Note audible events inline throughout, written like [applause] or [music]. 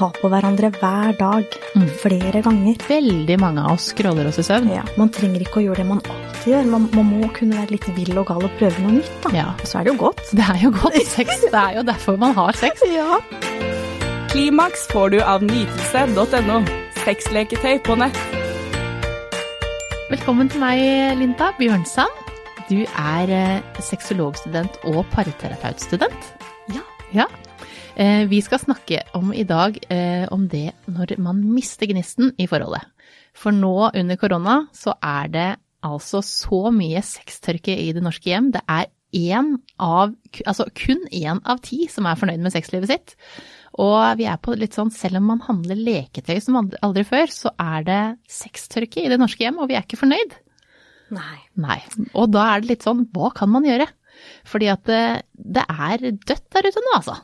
ta på hverandre hver dag, flere ganger. Veldig mange av oss scroller oss i søvn. Ja, man trenger ikke å gjøre det man alltid gjør. Man, man må kunne være litt vill og gal og prøve noe nytt, da. Ja. Og så er det jo godt. Det er jo godt sex. Det er jo derfor man har sex. [laughs] Ja. Klimaks får du av nytelse.no. Sexleketøy på nett. Velkommen til meg, Linda Bjørnsand. Du er eh, sexologstudent og parterapeutstudent. Ja. Ja. Eh, Vi skal snakke om i dag eh, om det når man mister gnisten i forholdet. For nå under korona så er det altså så mye sextørke i det norske hjem. Det er én av, altså kun én av ti som er fornøyd med sexlivet sitt. Og vi er på litt sånn, selv om man handler leketøy som aldri- aldri før, så er det sextørke i det norske hjem, og vi er ikke fornøyd. Nei. Nei. Og da er det litt sånn, hva kan man gjøre? Fordi at det, det er dødt der ute nå, altså.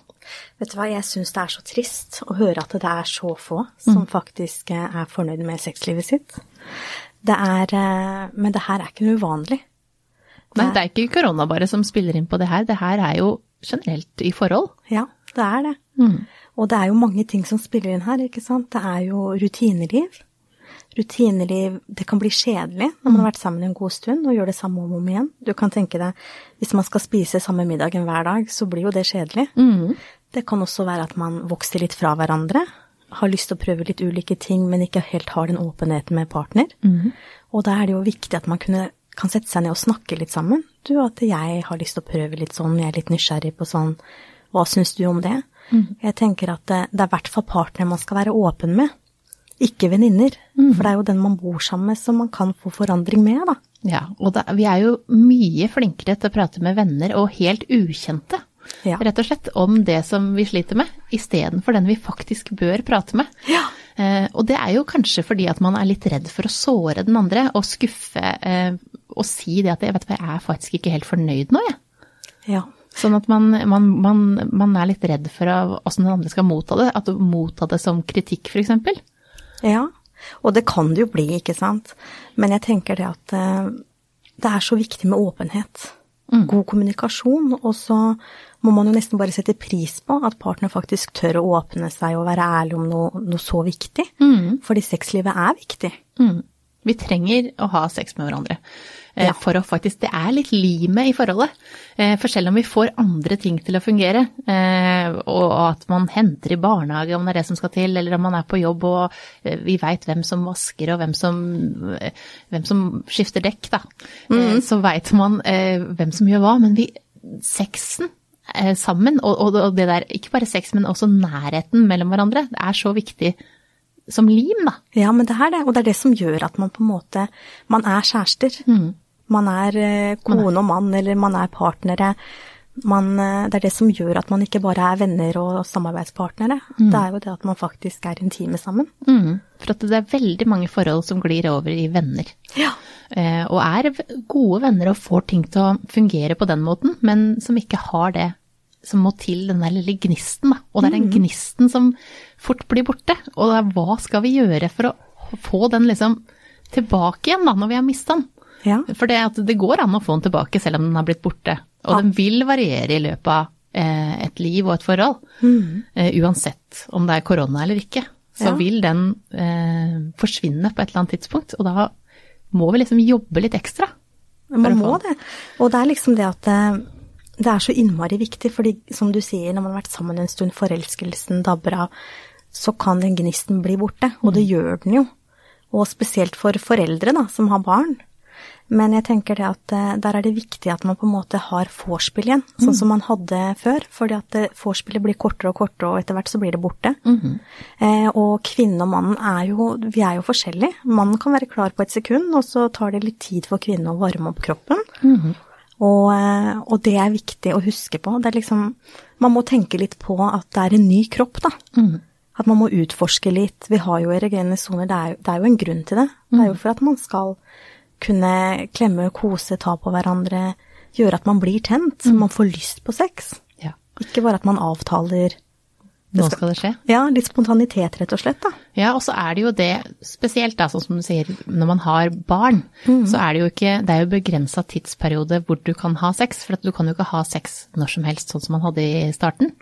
Vet du hva, jeg syns det er så trist å høre at det er så få som faktisk eh, er fornøyd med sexlivet sitt. Det er eh, Men det her er ikke noe uvanlig. Nei, det er ikke korona bare som spiller inn på det her. Det her er jo generelt i forhold. Ja, det er det. Og det er jo mange ting som spiller inn her, ikke sant. Det er jo rutineliv. Rutineliv, det kan bli kjedelig når man har vært sammen en god stund og gjør det samme om og om igjen. Du kan tenke deg, hvis man skal spise samme middagen hver dag, så blir jo det kjedelig. Det kan også være at man vokser litt fra hverandre, har lyst til å prøve litt ulike ting, men ikke helt har den åpenheten med partner. Og da er det jo viktig at man kunne, kan sette seg ned og snakke litt sammen. Du, at jeg har lyst til å prøve litt sånn, jeg er litt nysgjerrig på sånn, hva syns du om det? Jeg tenker at det, det er i hvert fall partner man skal være åpen med, ikke venninner. For det er jo den man bor sammen med som man kan få forandring med, da. Ja, og da, vi er jo mye flinkere til å prate med venner og helt ukjente, Ja. rett og slett, om det som vi sliter med, istedenfor den vi faktisk bør prate med. Ja. Eh, og det er jo kanskje fordi at man er litt redd for å såre den andre og skuffe eh, og si det at jeg vet hva, jeg er faktisk ikke helt fornøyd nå, jeg. Ja. Sånn at man, man, man, man er litt redd for åssen den andre skal motta det. At du motta det som kritikk, f.eks. Ja, og det kan det jo bli, ikke sant. Men jeg tenker det at eh, det er så viktig med åpenhet. God kommunikasjon. Og så må man jo nesten bare sette pris på at partner faktisk tør å åpne seg og være ærlig om noe, noe så viktig. Fordi sexlivet er viktig. Mm. Vi trenger å ha sex med hverandre. Eh, Ja. For å faktisk Det er litt limet i forholdet. Eh, For selv om vi får andre ting til å fungere, eh, og at man henter i barnehage om det er det som skal til, eller om man er på jobb og vi veit hvem som vasker og hvem som, hvem som skifter dekk, da. mm. Så veit man hvem som gjør hva. Men vi Sexen sammen, og det der, ikke bare sex, men også nærheten mellom hverandre, det er så viktig som lim, da. Ja, men det er det. Og det er det som gjør at man på en måte Man er kjærester. Man er eh, kone og mann, eller man er partnere. Man, eh, det er det som gjør at man ikke bare er venner og samarbeidspartnere. Det er jo det at man faktisk er intime sammen. Mm, for at det er veldig mange forhold som glir over i venner. Ja. Eh, og er gode venner og får ting til å fungere på den måten, men som ikke har det som må til, den der lille gnisten. Da. Og det er den gnisten som fort blir borte. Og da, hva skal vi gjøre for å få den liksom tilbake igjen da, når vi har mista den? Ja. For det, at det går an å få den tilbake selv om den har blitt borte. Og Ja. den vil variere i løpet av eh, et liv og et forhold. Eh, uansett om det er korona eller ikke. Så Ja. vil den eh, forsvinne på et eller annet tidspunkt. Og da må vi liksom jobbe litt ekstra. Man må det. Og det er liksom det at eh, det er så innmari viktig, fordi som du sier, når man har vært sammen en stund, forelskelsen dabber av, så kan den gnisten bli borte. Og det gjør den jo. Og spesielt for foreldre da, som har barn. Men jeg tenker det at eh, der er det viktig at man på en måte har vorspiel igjen, sånn som man hadde før. Fordi at eh, vorspielet blir kortere og kortere, og etter hvert så blir det borte. eh, og kvinnen og mannen er jo, vi er jo forskjellige. Mannen kan være klar på et sekund, og så tar det litt tid for kvinnen å varme opp kroppen. Mm og det er viktig å huske på. Det er liksom, man må tenke litt på at det er en ny kropp, da. At man må utforske litt. Vi har jo erogene soner, det, det er jo en grunn til det. Det er jo for at man skal kunne klemme, kose, ta på hverandre, gjøre at man blir tent. Man får lyst på sex. Ja. Ikke bare at man avtaler nå skal det skje. Ja, litt spontanitet, rett og slett, da. Ja, og så er det jo det, spesielt da, sånn som du sier, når man har barn, så er det jo ikke, det er jo begrensa tidsperiode hvor du kan ha sex, for du kan jo ikke ha sex når som helst, sånn som man hadde i starten.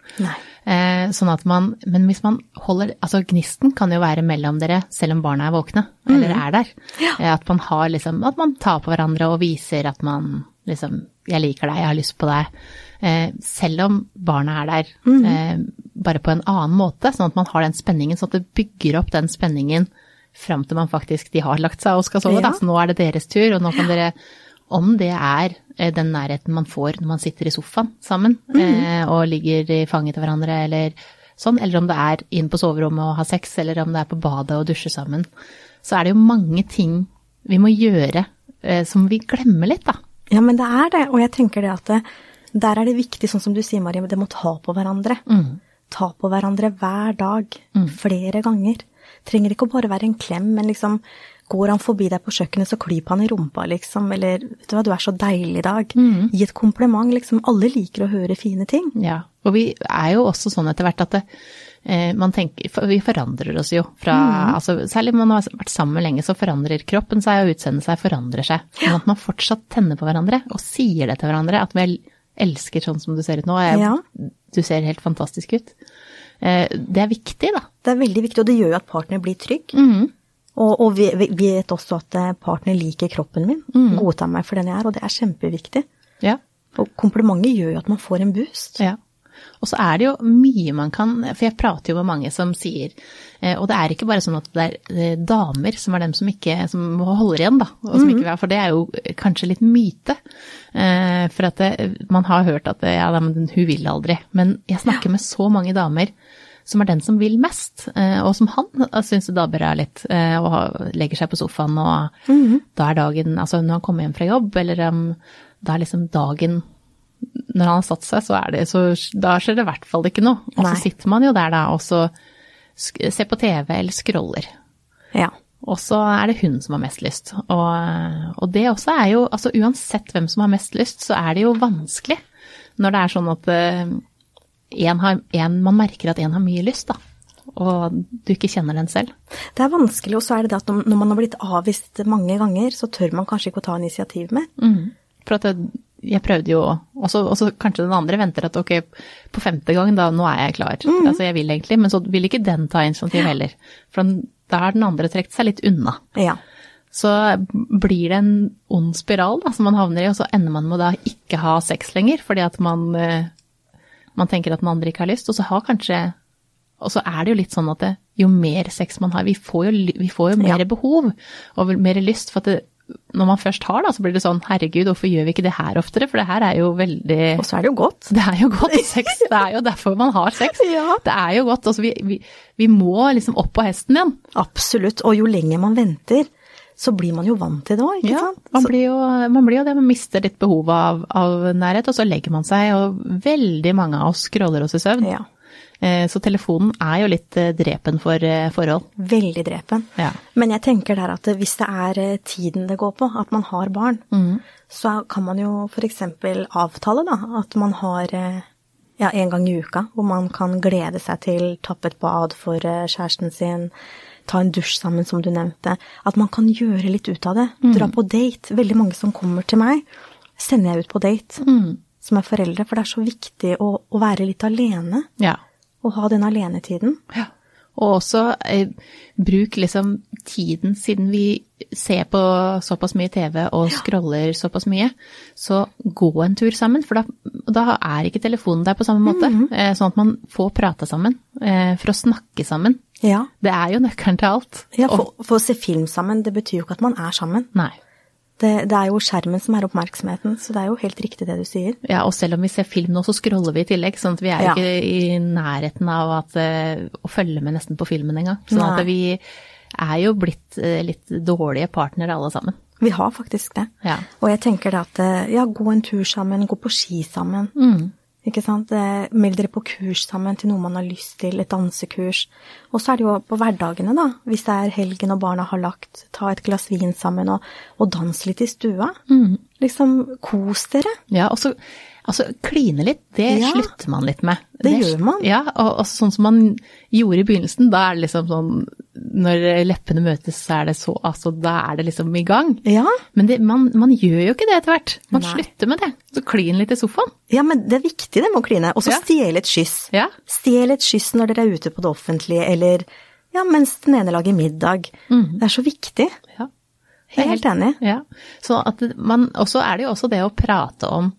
Eh, sånn at man, men hvis man holder, altså gnisten kan jo være mellom dere selv om barna er våkne, eller er der. Eh, at man har liksom, at man tar på hverandre og viser at man liksom, jeg liker deg, jeg har lyst på deg. Eh, selv om barna er der, eh, bare på en annen måte, sånn at man har den spenningen, sånn at det bygger opp den spenningen fram til man faktisk, de har lagt seg og skal sove, Ja. da. Så nå er det deres tur, og nå kan dere, om det er eh, den nærheten man får når man sitter i sofaen sammen, eh, og ligger i fanget til hverandre, eller sånn, eller om det er inn på soverommet og ha sex, eller om det er på badet og dusje sammen, så er det jo mange ting vi må gjøre som vi glemmer litt, da. Ja, men det er det, og jeg tenker det at det, der er det viktig, sånn som du sier, Marie, det må ta på hverandre. Ta på hverandre hver dag, flere ganger. Trenger ikke å bare være en klem, men liksom går han forbi deg på kjøkkenet, så klyp han i rumpa, liksom, eller vet du hva, du er så deilig i dag. Gi et kompliment, liksom. Alle liker å høre fine ting. Ja, og vi er jo også sånn etter hvert at det, eh, man tenker, for vi forandrer oss jo fra, altså særlig om man har vært sammen lenge, så forandrer kroppen seg og utseendet seg forandrer seg. Men at man fortsatt tenner på hverandre og sier det til hverandre, at vi elsker sånn som du ser ut nå, jeg, Ja. du ser helt fantastisk ut. Eh, det er viktig da. Det er veldig viktig, og det gjør jo at partner blir trygg. Og, og vi, vet også at eh, partner liker kroppen min, godtar meg for den jeg er, og det er kjempeviktig. Ja. Og komplimenter gjør jo at man får en boost. Ja. Og så er det jo mye man kan For jeg prater jo med mange som sier eh, Og det er ikke bare sånn at det er eh, damer som er dem som ikke som holder igjen, da. Og som ikke, for det er jo kanskje litt myte. Eh, For at det, man har hørt at ja, men hun vil aldri. Men jeg snakker med så mange damer som er den som vil mest, og som han syns det er litt, og legger seg på sofaen, og da er dagen Altså når han kommer hjem fra jobb, eller da er liksom dagen når han har satt seg, så er det så Da skjer det i hvert fall ikke noe. Og så sitter man jo der da og så ser på TV eller scroller. Ja. Og så er det hun som har mest lyst. Og, og det også er jo Altså uansett hvem som har mest lyst, så er det jo vanskelig når det er sånn at eh, en har, en, man merker at en har mye lyst, da. Og du ikke kjenner den selv. Det er vanskelig, og så er det det at når man har blitt avvist mange ganger, så tør man kanskje ikke å ta initiativ mer. For at det, jeg prøvde jo, og så kanskje den andre venter at ok, på femte gang, da nå er jeg klar. Altså jeg vil egentlig, men så vil ikke den ta initiativ heller. For da har den andre trukket seg litt unna. Ja. Så blir det en ond spiral da, som man havner i, og så ender man med å da ikke ha sex lenger, fordi at man, eh, man tenker at den andre ikke har lyst, og så har kanskje Og så er det jo litt sånn at det, jo mer sex man har, vi får jo, vi får jo mer Ja. behov og mer lyst, for at det, når man først har da, så blir det sånn, herregud, hvorfor gjør vi ikke det her oftere, for det her er jo veldig Og så er det jo godt. [laughs] det er jo godt sex, det er jo derfor man har sex. [laughs] Ja. Det er jo godt, altså vi, vi, vi må liksom opp på hesten igjen. Absolutt. Og jo lenger man venter, så blir man jo vant til det òg, ikke sant? Man blir, jo, man blir jo det, man mister litt behovet av, av nærhet, og så legger man seg, og veldig mange av oss scroller oss i søvn. Ja. Eh, Så telefonen er jo litt eh, drepen for eh, forhold. Veldig drepen. Ja. Men jeg tenker der at hvis det er tiden det går på, at man har barn, Mm. så kan man jo f.eks. avtale da, at man har ja, en gang i uka hvor man kan glede seg til tappe et bad for kjæresten sin, ta en dusj sammen, som du nevnte. At man kan gjøre litt ut av det. Mm. Dra på date. Veldig mange som kommer til meg, sender jeg ut på date. Mm. Som er foreldre, for det er så viktig å, å være litt alene. Ja. Og ha den alenetiden. ja. Og også eh, bruk liksom tiden, siden vi ser på såpass mye TV og scroller såpass mye, så gå en tur sammen, for da, da er ikke telefonen der på samme måte. eh, sånn at man får prate sammen, eh, for å snakke sammen. Ja. Det er jo nøkkelen til alt. Ja, for, for å se film sammen, det betyr jo ikke at man er sammen. Nei. Det, det er jo skjermen som er oppmerksomheten, så det er jo helt riktig det du sier. Ja, og selv om vi ser film nå, så scroller vi i tillegg, sånn at vi er Ja. ikke i nærheten av at, eh, å følge med nesten på filmen engang. Sånn at vi er jo blitt eh, litt dårlige partnere alle sammen. Vi har faktisk det. Ja. Og jeg tenker da at eh, ja, gå en tur sammen, gå på ski sammen. Mm. Ikke sant? Meld dere på kurs sammen til noe man har lyst til, et dansekurs. Og så er det jo på hverdagene, da. Hvis det er helgen og barna har lagt, ta et glass vin sammen og, og dans litt i stua. Mm. Liksom, kos dere. Ja, og så Altså, kline litt, det Ja. slutter man litt med. Det gjør man. Ja, og, og sånn som man gjorde i begynnelsen, da er det liksom sånn Når leppene møtes, så er det så Altså, da er det liksom i gang. Ja. Men det, man, man gjør jo ikke det etter hvert. Man Nei. slutter med det. Så klin litt i sofaen. ja, men det er viktig det med å kline. Og så Ja. stjele et kyss. Ja. Stjel et kyss når dere er ute på det offentlige, eller ja, mens den ene lager middag. Det er så viktig. ja. Jeg er helt enig. Ja. Så at man, og så er det jo også det å prate om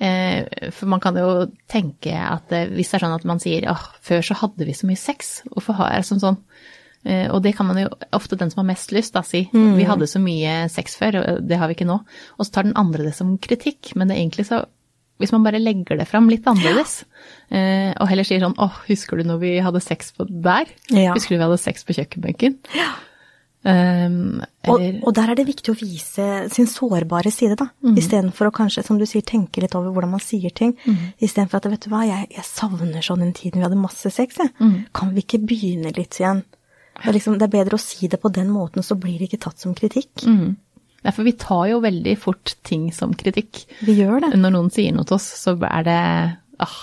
eh, For man kan jo tenke at eh, hvis det er sånn at man sier åh, før så hadde vi så mye sex, hvorfor har jeg sånn sånn? Eh, og det kan man jo ofte den som har mest lyst da si. Vi hadde så mye sex før, og det har vi ikke nå. Og så tar den andre det som kritikk, men det er egentlig så hvis man bare legger det fram litt annerledes, ja. og heller sier sånn åh, husker du når vi hadde sex på der? Ja. Husker du vi hadde sex på kjøkkenbenken? Um, Og, og der er det viktig å vise sin sårbare side, da. Istedenfor å kanskje, som du sier, tenke litt over hvordan man sier ting. Istedenfor at vet du hva, jeg, jeg savner sånn den tiden vi hadde masse sex, jeg. Kan vi ikke begynne litt igjen? Det er, liksom, det er bedre å si det på den måten, så blir det ikke tatt som kritikk. Ja, for vi tar jo veldig fort ting som kritikk. Vi gjør det. Når noen sier noe til oss, så er det ah.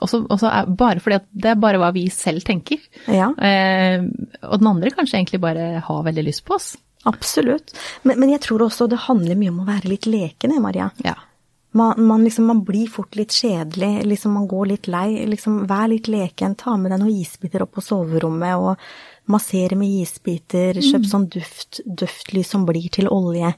Også, også er bare fordi at det er bare hva vi selv tenker. Ja. Eh, og den andre kanskje egentlig bare har veldig lyst på oss. Absolutt. Men, men jeg tror også det handler mye om å være litt lekende, Maria. Ja. Man, man, liksom, man blir fort litt kjedelig, liksom man går litt lei. Liksom, vær litt leken, ta med deg noen isbiter opp på soverommet og massere med isbiter. Kjøp sånn duft, duftlys som blir til olje.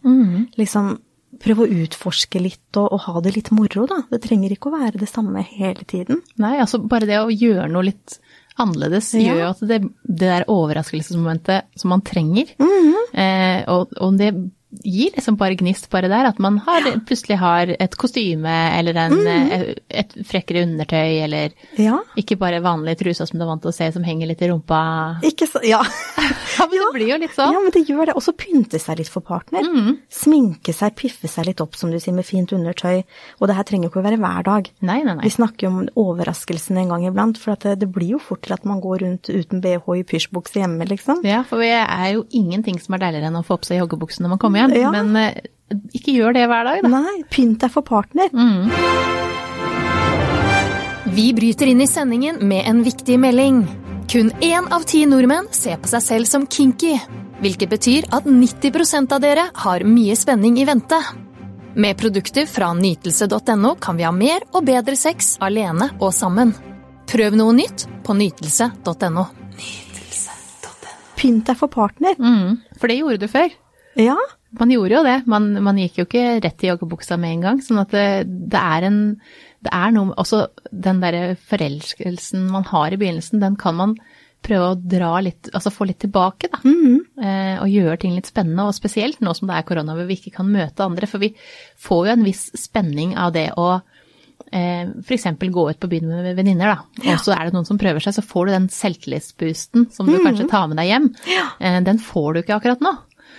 Liksom prøv å utforske litt og, og ha det litt moro, da. Det trenger ikke å være det samme hele tiden. Nei, altså bare det å gjøre noe litt annerledes Ja. gjør jo at det, det der overraskelsesmomentet som man trenger, mm. eh, og, og det gir liksom bare gnist bare der, at man har, plutselig har et kostyme eller en, eh, et frekkere undertøy, eller Ja. ikke bare vanlige truser som du er vant til å se som henger litt i rumpa. Ikke så Ja. [laughs] Ja, men det blir jo litt sånn. Ja, men det gjør det. Og så pynte seg litt for partner. Sminke seg, piffe seg litt opp, som du sier, med fint undertøy. Og det her trenger jo ikke å være hver dag. Nei, nei, nei. Vi snakker jo om overraskelsen en gang iblant, for det, det blir jo fort til at man går rundt uten bh i pysjbukse hjemme, liksom. Ja, for det er jo ingenting som er deiligere enn å få på seg joggebukse når man kommer hjem. Ja. Men eh, ikke gjør det hver dag, da. Nei, pynt deg for partner. Vi bryter inn i sendingen med en viktig melding. Kun én av ti nordmenn ser på seg selv som kinky, hvilket betyr at 90% av dere har mye spenning i vente. Med produkter fra nytelse.no kan vi ha mer og bedre sex alene og sammen. Prøv noe nytt på nytelse.no. Pynt deg for partner. Mm, for det gjorde du før. Ja. Man gjorde jo det. Man, man gikk jo ikke rett i joggebuksa med en gang. Sånn at det, det er en Det er noe Også den derre forelskelsen man har i begynnelsen, den kan man prøve å dra litt Altså få litt tilbake, da. eh, og gjøre ting litt spennende. Og spesielt nå som det er korona hvor vi ikke kan møte andre. For vi får jo en viss spenning av det å eh, f.eks. gå ut på byen med venninner, da. Og så er det noen som prøver seg, så får du den selvtillitsboosten som du kanskje tar med deg hjem. Eh, den får du ikke akkurat nå.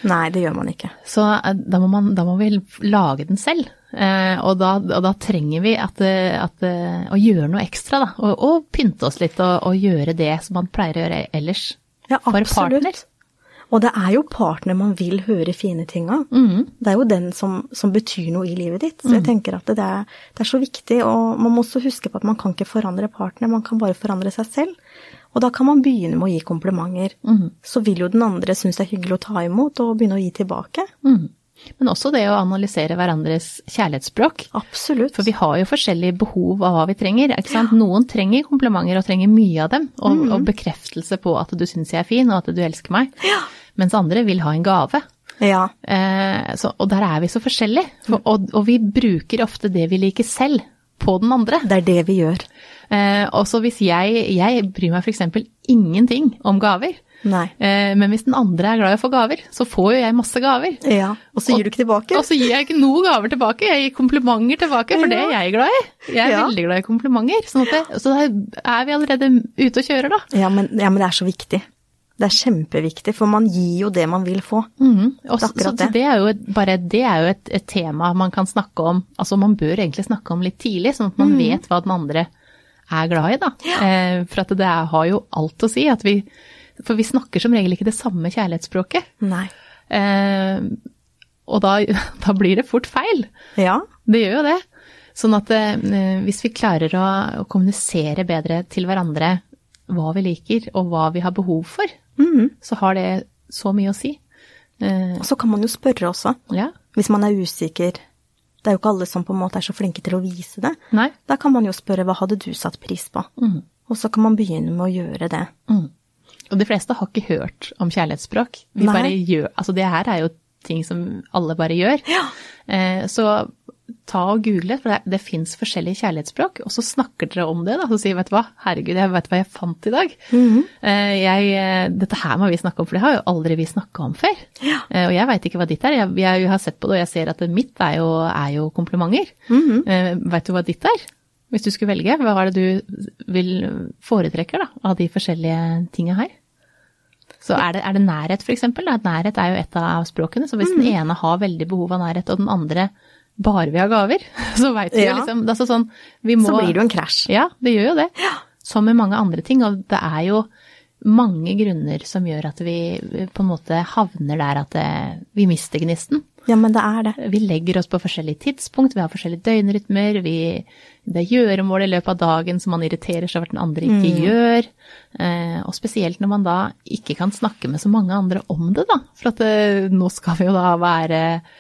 Nei, det gjør man ikke. Så eh, da må, man, da må vi lage den selv. Eh, og, da, og da trenger vi at, eh, at, eh, å gjøre noe ekstra, da. Og, og pynte oss litt og, og gjøre det som man pleier å gjøre ellers. Ja, For absolutt. partner. Og det er jo partner man vil høre fine ting av. Det er jo den som, som betyr noe i livet ditt. Så jeg tenker at det er, det er så viktig, og man må også huske på at man kan ikke forandre partner, man kan bare forandre seg selv. Og da kan man begynne med å gi komplimenter. Så vil jo den andre synes det er hyggelig å ta imot, og begynne å gi tilbake. Men også det å analysere hverandres kjærlighetsspråk. Absolutt. For vi har jo forskjellige behov av hva vi trenger. sant? Noen trenger komplimenter og trenger mye av dem. Og, og bekreftelse på at du syns jeg er fin og at du elsker meg. Mens andre vil ha en gave. Ja. Eh, så, og der er vi så forskjellige. For, og, og vi bruker ofte det vi liker selv, på den andre. Det er det vi gjør. Eh, og så hvis jeg Jeg bryr meg f.eks. ingenting om gaver. Nei. Eh, men hvis den andre er glad i å få gaver, så får jo jeg masse gaver. Ja. Og så gir du ikke tilbake. Og så gir jeg ikke noen gaver tilbake, jeg gir komplimenter tilbake, for det er jeg glad i. Jeg er Ja. veldig glad i komplimenter. Sånn det, så er vi allerede ute og kjører, da. Ja men, ja, men det er så viktig. Det er kjempeviktig, for man gir jo det man vil få. Mm. Også, Det så, så det er jo et, bare det er jo et, et tema man kan snakke om, altså man bør egentlig snakke om litt tidlig, sånn at man vet hva den andre er glad i, da. Eh, for at det er, har jo alt å si. At vi, for vi snakker som regel ikke det samme kjærlighetsspråket. Nei. Eh, og da, [laughs] da blir det fort feil. Ja. Det gjør jo det. Sånn at eh, hvis vi klarer å, å kommunisere bedre til hverandre hva vi liker og hva vi har behov for, Mhm. så har det så mye å si. Eh, Og så kan man jo spørre også, ja. hvis man er usikker. Det er jo ikke alle som på en måte er så flinke til å vise det. Nei. Da kan man jo spørre hva hadde du satt pris på? Mm. Og så kan man begynne med å gjøre det. Mm. Og de fleste har ikke hørt om kjærlighetsspråk. Vi Nei. bare gjør, altså det her er jo ting som alle bare gjør. Eh, så ta og google, for det, det fins forskjellige kjærlighetsspråk, og så snakker dere om det. da, Så sier vet du hva, herregud, jeg vet hva jeg fant i dag. eh, jeg, eh, dette her må vi snakke om, for det har jo aldri vi snakka om før. Ja. og jeg veit ikke hva ditt er. Jeg, jeg har sett på det, og jeg ser at mitt er jo, er jo komplimenter. eh, veit du hva ditt er? Hvis du skulle velge, hva er det du vil foretrekker da, av de forskjellige tinga her? Så er det, er det nærhet, eksempel? Nærhet er jo et av språkene. Så hvis den ene har veldig behov av nærhet, og den andre bare vi har gaver, [laughs] så veit vi jo liksom det er så sånn, vi må, Så blir det jo en krasj. Ja, det gjør jo det. Som med mange andre ting. Og det er jo mange grunner som gjør at vi på en måte havner der at det, vi mister gnisten. Ja, men det er det. Vi legger oss på forskjellige tidspunkt, vi har forskjellige døgnrytmer, vi, det er gjøremål i løpet av dagen som man irriterer seg over at den andre ikke gjør. Eh, og spesielt når man da ikke kan snakke med så mange andre om det, da. For at eh, nå skal vi jo da være eh,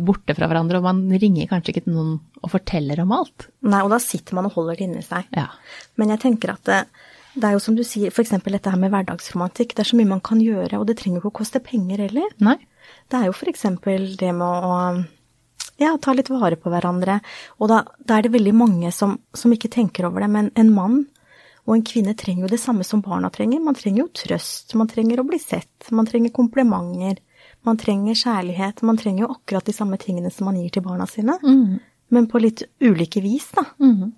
borte fra hverandre, og man ringer kanskje ikke til noen og forteller om alt. Nei, og da sitter man og holder det inni seg. Ja. Men jeg tenker at det, det er jo som du sier, f.eks. dette her med hverdagsromantikk. Det er så mye man kan gjøre, og det trenger jo ikke å koste penger heller. Nei? Det er jo f.eks. det med å ja, ta litt vare på hverandre. Og da, da er det veldig mange som, som ikke tenker over det, men en mann og en kvinne trenger jo det samme som barna trenger. Man trenger jo trøst, man trenger å bli sett, man trenger komplimenter. Man trenger kjærlighet. Man trenger jo akkurat de samme tingene som man gir til barna sine, men på litt ulike vis, da. Mm.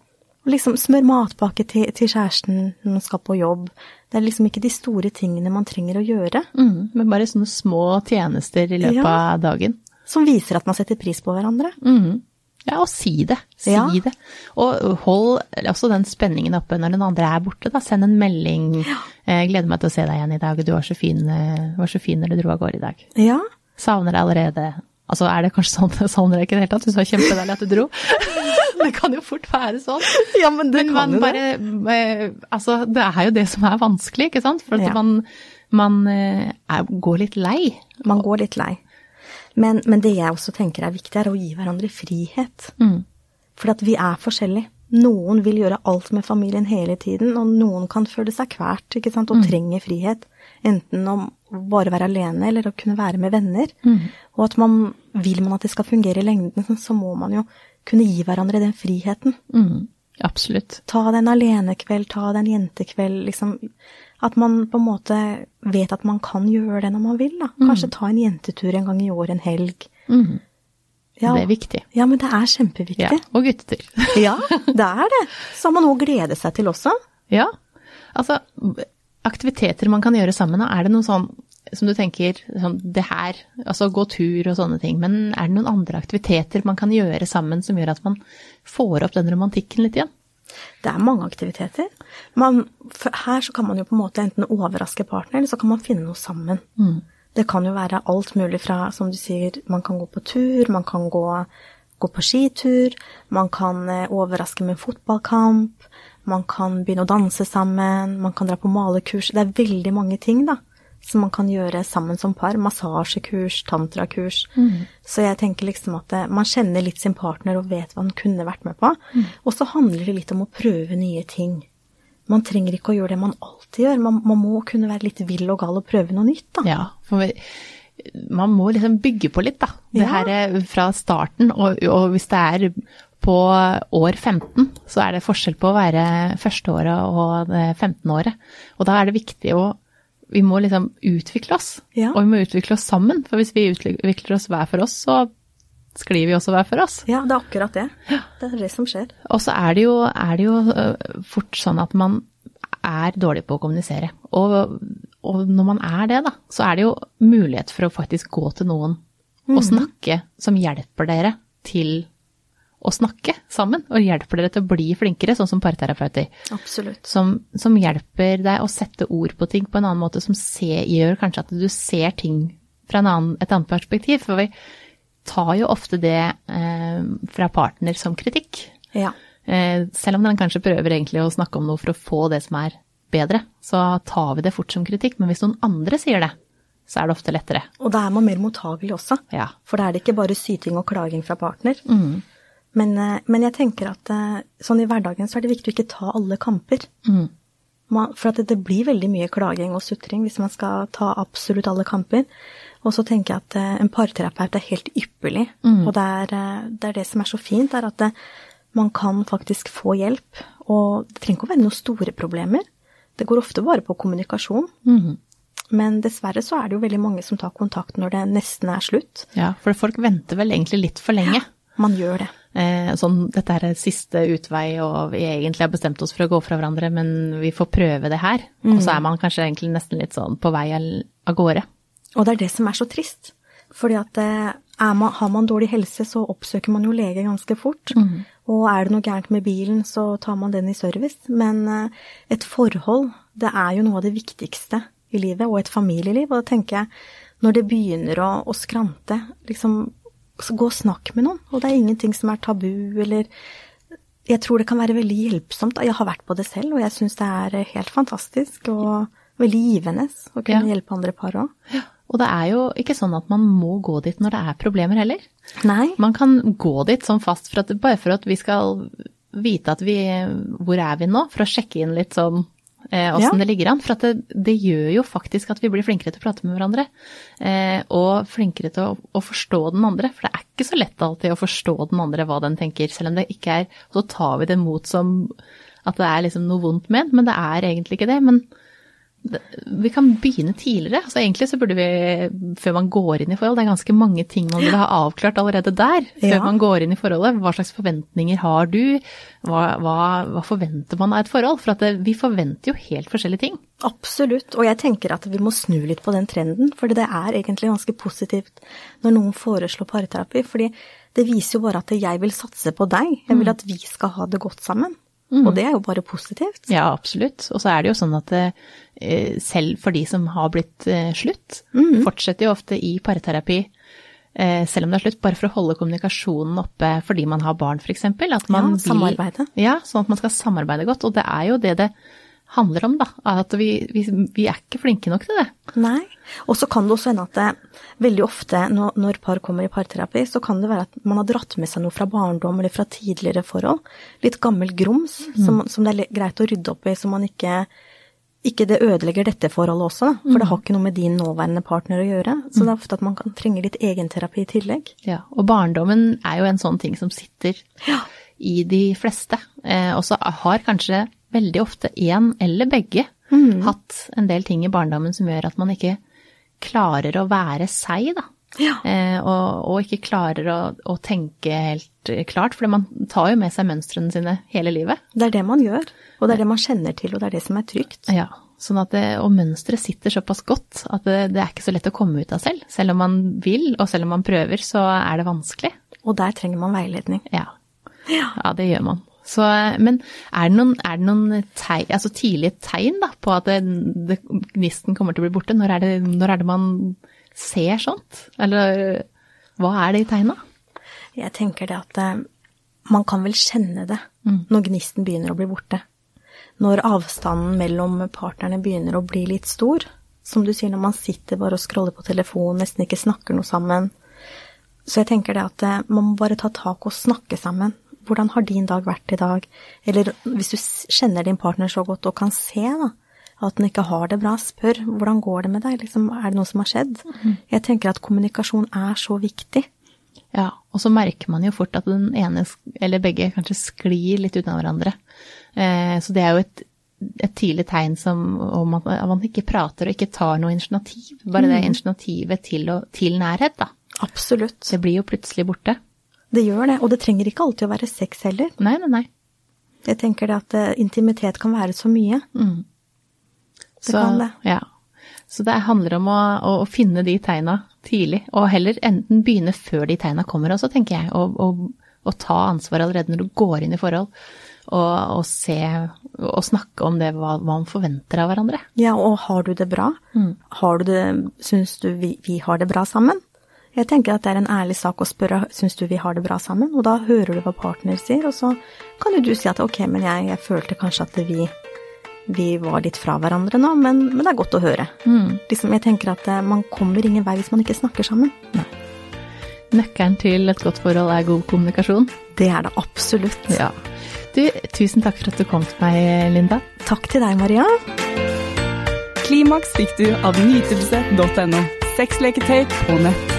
liksom smør matpakke til, til kjæresten når man skal på jobb. Det er liksom ikke de store tingene man trenger å gjøre, Mm, men bare sånne små tjenester i løpet Ja. av dagen. som viser at man setter pris på hverandre. Mhm. Ja, og si det. Si Ja. det. Og hold også den spenningen oppe når den andre er borte. Da. Send en melding. Eh, 'Gleder meg til å se deg igjen i dag. Du var så fin, eh, var så fin når du dro av gårde i dag'. Ja, Savner deg allerede. Altså, er det kanskje sånn jeg [laughs] savner deg ikke i det hele tatt? Du sa kjempedeilig at du dro. [laughs] det kan jo fort være sånn. ja men det Men kan man jo bare det. Altså, det er jo det som er vanskelig, ikke sant? For at Ja. man, man eh, er, går litt lei. Man går litt lei. Men, men det jeg også tenker er viktig, er å gi hverandre frihet. Mm. For at vi er forskjellige. Noen vil gjøre alt med familien hele tiden, og noen kan føle seg kvært ikke sant? og trenger frihet. Enten å bare være alene, eller å kunne være med venner. Og at man, vil man at det skal fungere i lengden, så må man jo kunne gi hverandre den friheten. Mm. Absolutt. Ta deg en alenekveld, ta deg en jentekveld, liksom. At man på en måte vet at man kan gjøre det når man vil, da. Kanskje ta en jentetur en gang i år, en helg. Mm. Ja, Det er viktig. Ja, men det er kjempeviktig. Ja. Og guttetur. [laughs] Ja, det er det. Så har man å glede seg til også. Ja, altså aktiviteter man kan gjøre sammen, er det noe sånn som du tenker sånn det her, altså gå tur og sånne ting, men er det noen andre aktiviteter man kan gjøre sammen som gjør at man får opp den romantikken litt igjen? Det er mange aktiviteter. Man, her så kan man jo på en måte enten overraske partneren, eller så kan man finne noe sammen. Det kan jo være alt mulig fra, som du sier, man kan gå på tur, man kan gå, gå på skitur, man kan eh, overraske med en fotballkamp, man kan begynne å danse sammen, man kan dra på malekurs. Det er veldig mange ting, da, som man kan gjøre sammen som par. Massasjekurs, tantrakurs. Så jeg tenker liksom at eh, man kjenner litt sin partner og vet hva han kunne vært med på. Og så handler det litt om å prøve nye ting. Man trenger ikke å gjøre det man alltid gjør. Man, man må kunne være litt vill og gal og prøve noe nytt, da. Ja, for vi, man må liksom bygge på litt, da. Det Ja. her er fra starten, og, og hvis det er på år 15, så er det forskjell på å være førsteåret og det 15-året. Og da er det viktig å Vi må liksom utvikle oss, Ja. og vi må utvikle oss sammen. For hvis vi utvikler oss hver for oss, så sklir vi også hver for oss. Ja, det er akkurat det. Det er det som skjer. Og så er det jo, er det jo øh, fort sånn at man er dårlig på å kommunisere. Og, og når man er det, da, så er det jo mulighet for å faktisk gå til noen og snakke som hjelper dere til å snakke sammen, og hjelper dere til å bli flinkere, sånn som parterapeuter. Absolutt. Som, som hjelper deg å sette ord på ting på en annen måte, som ser, gjør kanskje at du ser ting fra en annen, et annet perspektiv. For vi tar jo ofte det eh, fra partner som kritikk. Ja. Eh, selv om den kanskje prøver egentlig å snakke om noe for å få det som er bedre, så tar vi det fort som kritikk. Men hvis noen andre sier det, så er det ofte lettere. Og da er man mer mottagelig også. Ja. For da er det ikke bare syting og klaging fra partner. Men, eh, men jeg tenker at eh, sånn i hverdagen så er det viktig å ikke ta alle kamper. Man, for at det, blir veldig mye klaging og sutring hvis man skal ta absolutt alle kamper. Og så tenker jeg at eh, en parterapeut er helt ypperlig. Og det er, det er det som er så fint, er at det, man kan faktisk få hjelp. Og det trenger ikke å være noen store problemer. Det går ofte bare på kommunikasjon. Men dessverre så er det jo veldig mange som tar kontakt når det nesten er slutt. ja, for folk venter vel egentlig litt for lenge. Man gjør det. Eh, sånn, dette er siste utvei, og vi egentlig har bestemt oss for å gå fra hverandre, men vi får prøve det her. Og så er man kanskje egentlig nesten litt sånn på vei av gårde. Og det er det som er så trist. Fordi at eh, man, har man dårlig helse, så oppsøker man jo lege ganske fort. Og er det noe gærent med bilen, så tar man den i service. Men eh, et forhold, det er jo noe av det viktigste i livet, og et familieliv. Og da tenker jeg, når det begynner å, å skrante, liksom gå og snakk med noen. Og det er ingenting som er tabu, eller Jeg tror det kan være veldig hjelpsomt. Jeg har vært på det selv, og jeg syns det er eh, helt fantastisk og veldig givende å kunne Ja. hjelpe andre par òg. Og det er jo ikke sånn at man må gå dit når det er problemer heller. Nei. Man kan gå dit sånn fast for at, bare for at vi skal vite at vi Hvor er vi nå? For å sjekke inn litt sånn åssen Ja. det ligger an. For at det, det gjør jo faktisk at vi blir flinkere til å prate med hverandre. Eh, og flinkere til å, å forstå den andre. For det er ikke så lett alltid å forstå den andre hva den tenker, selv om det ikke er Så tar vi det mot som at det er liksom noe vondt ment, men det er egentlig ikke det. Men vi kan begynne tidligere. Altså egentlig så burde vi, før man går inn i forhold, det er ganske mange ting man burde ha avklart allerede der. Før Ja. man går inn i forholdet. Hva slags forventninger har du? Hva, hva, hva forventer man av et forhold? For at det, vi forventer jo helt forskjellige ting. Absolutt. Og jeg tenker at vi må snu litt på den trenden. For det er egentlig ganske positivt når noen foreslår parterapi. fordi det viser jo bare at jeg vil satse på deg. Jeg vil at vi skal ha det godt sammen. Og det er jo bare positivt. Ja, absolutt. Og så er det jo sånn at eh, selv for de som har blitt slutt, slutt, fortsetter jo ofte i parterapi eh, selv om det er slutt, bare for å holde kommunikasjonen oppe fordi man har barn, f.eks. At man Ja, samarbeide. Ja, sånn at man skal samarbeide godt. Og det er jo det det handler om, da. At vi, vi, vi er ikke flinke nok til det. Nei. Og så kan det også hende at det, veldig ofte når, når par kommer i parterapi, så kan det være at man har dratt med seg noe fra barndom eller fra tidligere forhold. Litt gammel grums som, som det er greit å rydde opp i, så man ikke ikke det ødelegger dette forholdet også, for det har ikke noe med din nåværende partner å gjøre. Så det er ofte at man kan trenge litt egenterapi i tillegg. Ja, og barndommen er jo en sånn ting som sitter i de fleste. Eh, og så har kanskje veldig ofte én eller begge hatt en del ting i barndommen som gjør at man ikke klarer å være seg, da. Ja. Eh, og, og ikke klarer å, å tenke helt klart, for man tar jo med seg mønstrene sine hele livet. Det er det man gjør, og det er det man kjenner til, og det er det som er trygt. Ja, sånn at det, Og mønsteret sitter såpass godt at det, det er ikke så lett å komme ut av selv. Selv om man vil, og selv om man prøver, så er det vanskelig. Og der trenger man veiledning. Ja, ja det gjør man. Så, men er det noen, er det noen tegn, altså tidlige tegn da, på at det, det, gnisten kommer til å bli borte? Når er, det, når er det man ser sånt? Eller hva er det i tegna? Jeg tenker det at eh, man kan vel kjenne det når gnisten begynner å bli borte. Når avstanden mellom partnerne begynner å bli litt stor. Som du sier, når man sitter bare og scroller på telefonen, nesten ikke snakker noe sammen. Så jeg tenker det at eh, man må bare ta tak og snakke sammen. Hvordan har din dag vært i dag? Eller hvis du kjenner din partner så godt og kan se da, at den ikke har det bra, spør hvordan går det med deg? Liksom, er det noe som har skjedd? Jeg tenker at kommunikasjon er så viktig. Ja, og så merker man jo fort at den ene, eller begge, kanskje sklir litt unna hverandre. Eh, så det er jo et, et tidlig tegn som, om at man ikke prater og ikke tar noe initiativ. Bare det initiativet til, å, til nærhet, da. Absolutt. Det blir jo plutselig borte. Det gjør det, og det trenger ikke alltid å være sex heller. Nei, nei, nei. Jeg tenker det at eh, intimitet kan være så mye. Det Så, kan det. Ja. Så det handler om å, å finne de tegna tidlig, og heller enten begynne før de tegna kommer også, tenker jeg. Og, og, og ta ansvar allerede når du går inn i forhold, og, og se og snakke om det, hva, hva man forventer av hverandre. Ja, og har du det bra? Har du det, syns du vi, vi har det bra sammen? Jeg tenker at det er en ærlig sak å spørre syns du vi har det bra sammen, og da hører du hva partner sier, og så kan jo du si at ok, men jeg, jeg følte kanskje at vi, vi var litt fra hverandre nå, men, men det er godt å høre. Liksom, jeg tenker at eh, man kommer ingen vei hvis man ikke snakker sammen. Nøkkelen til et godt forhold er god kommunikasjon. Det er det absolutt. Ja. Du, tusen takk for at du kom til meg, Linda. Takk til deg, Maria. Klimaks fikk du av nytelse.no. Sexleketøy på nett.